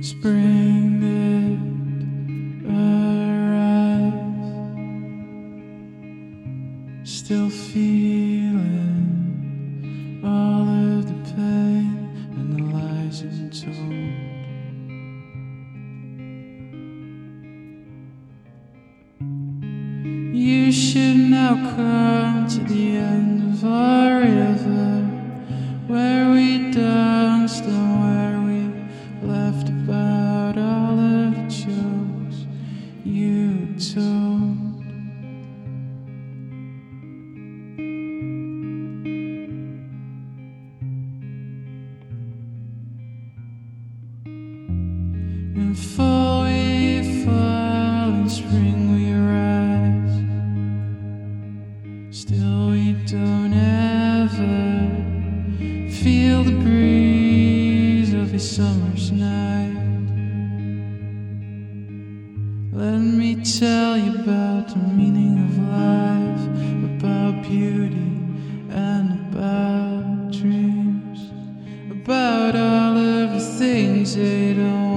Spring still feeling all of the pain and the lies untold. You should now come to the end of our river where we danced and where we laughed about all of the jokes you told. In fall we fall, in spring we rise. Still we don't ever feel the breeze of a summer's night. Let me tell you about the meaning of life, about beauty and about dreams, about all of the things they don't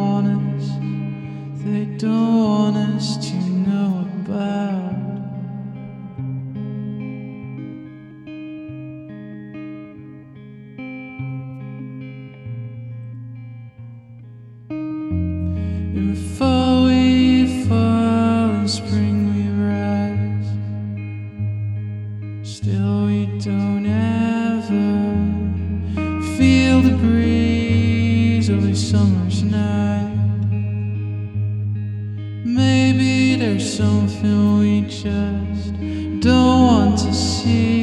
feel the breeze of a summer's night. Maybe there's something we just don't want to see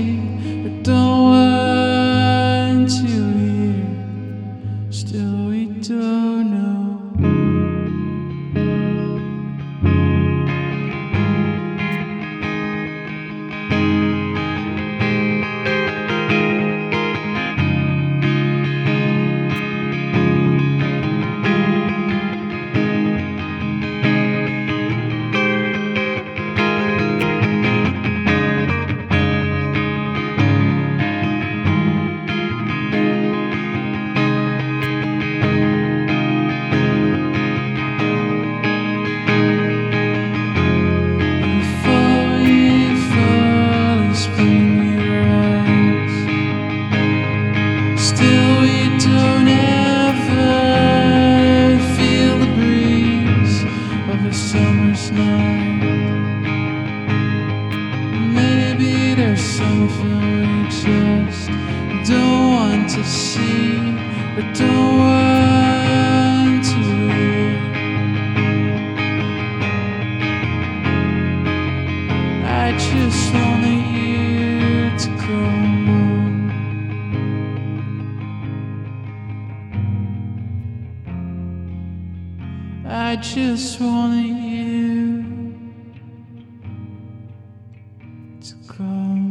I just don't want to see don't want to. I just wanted you to come home. I just wanted you to come.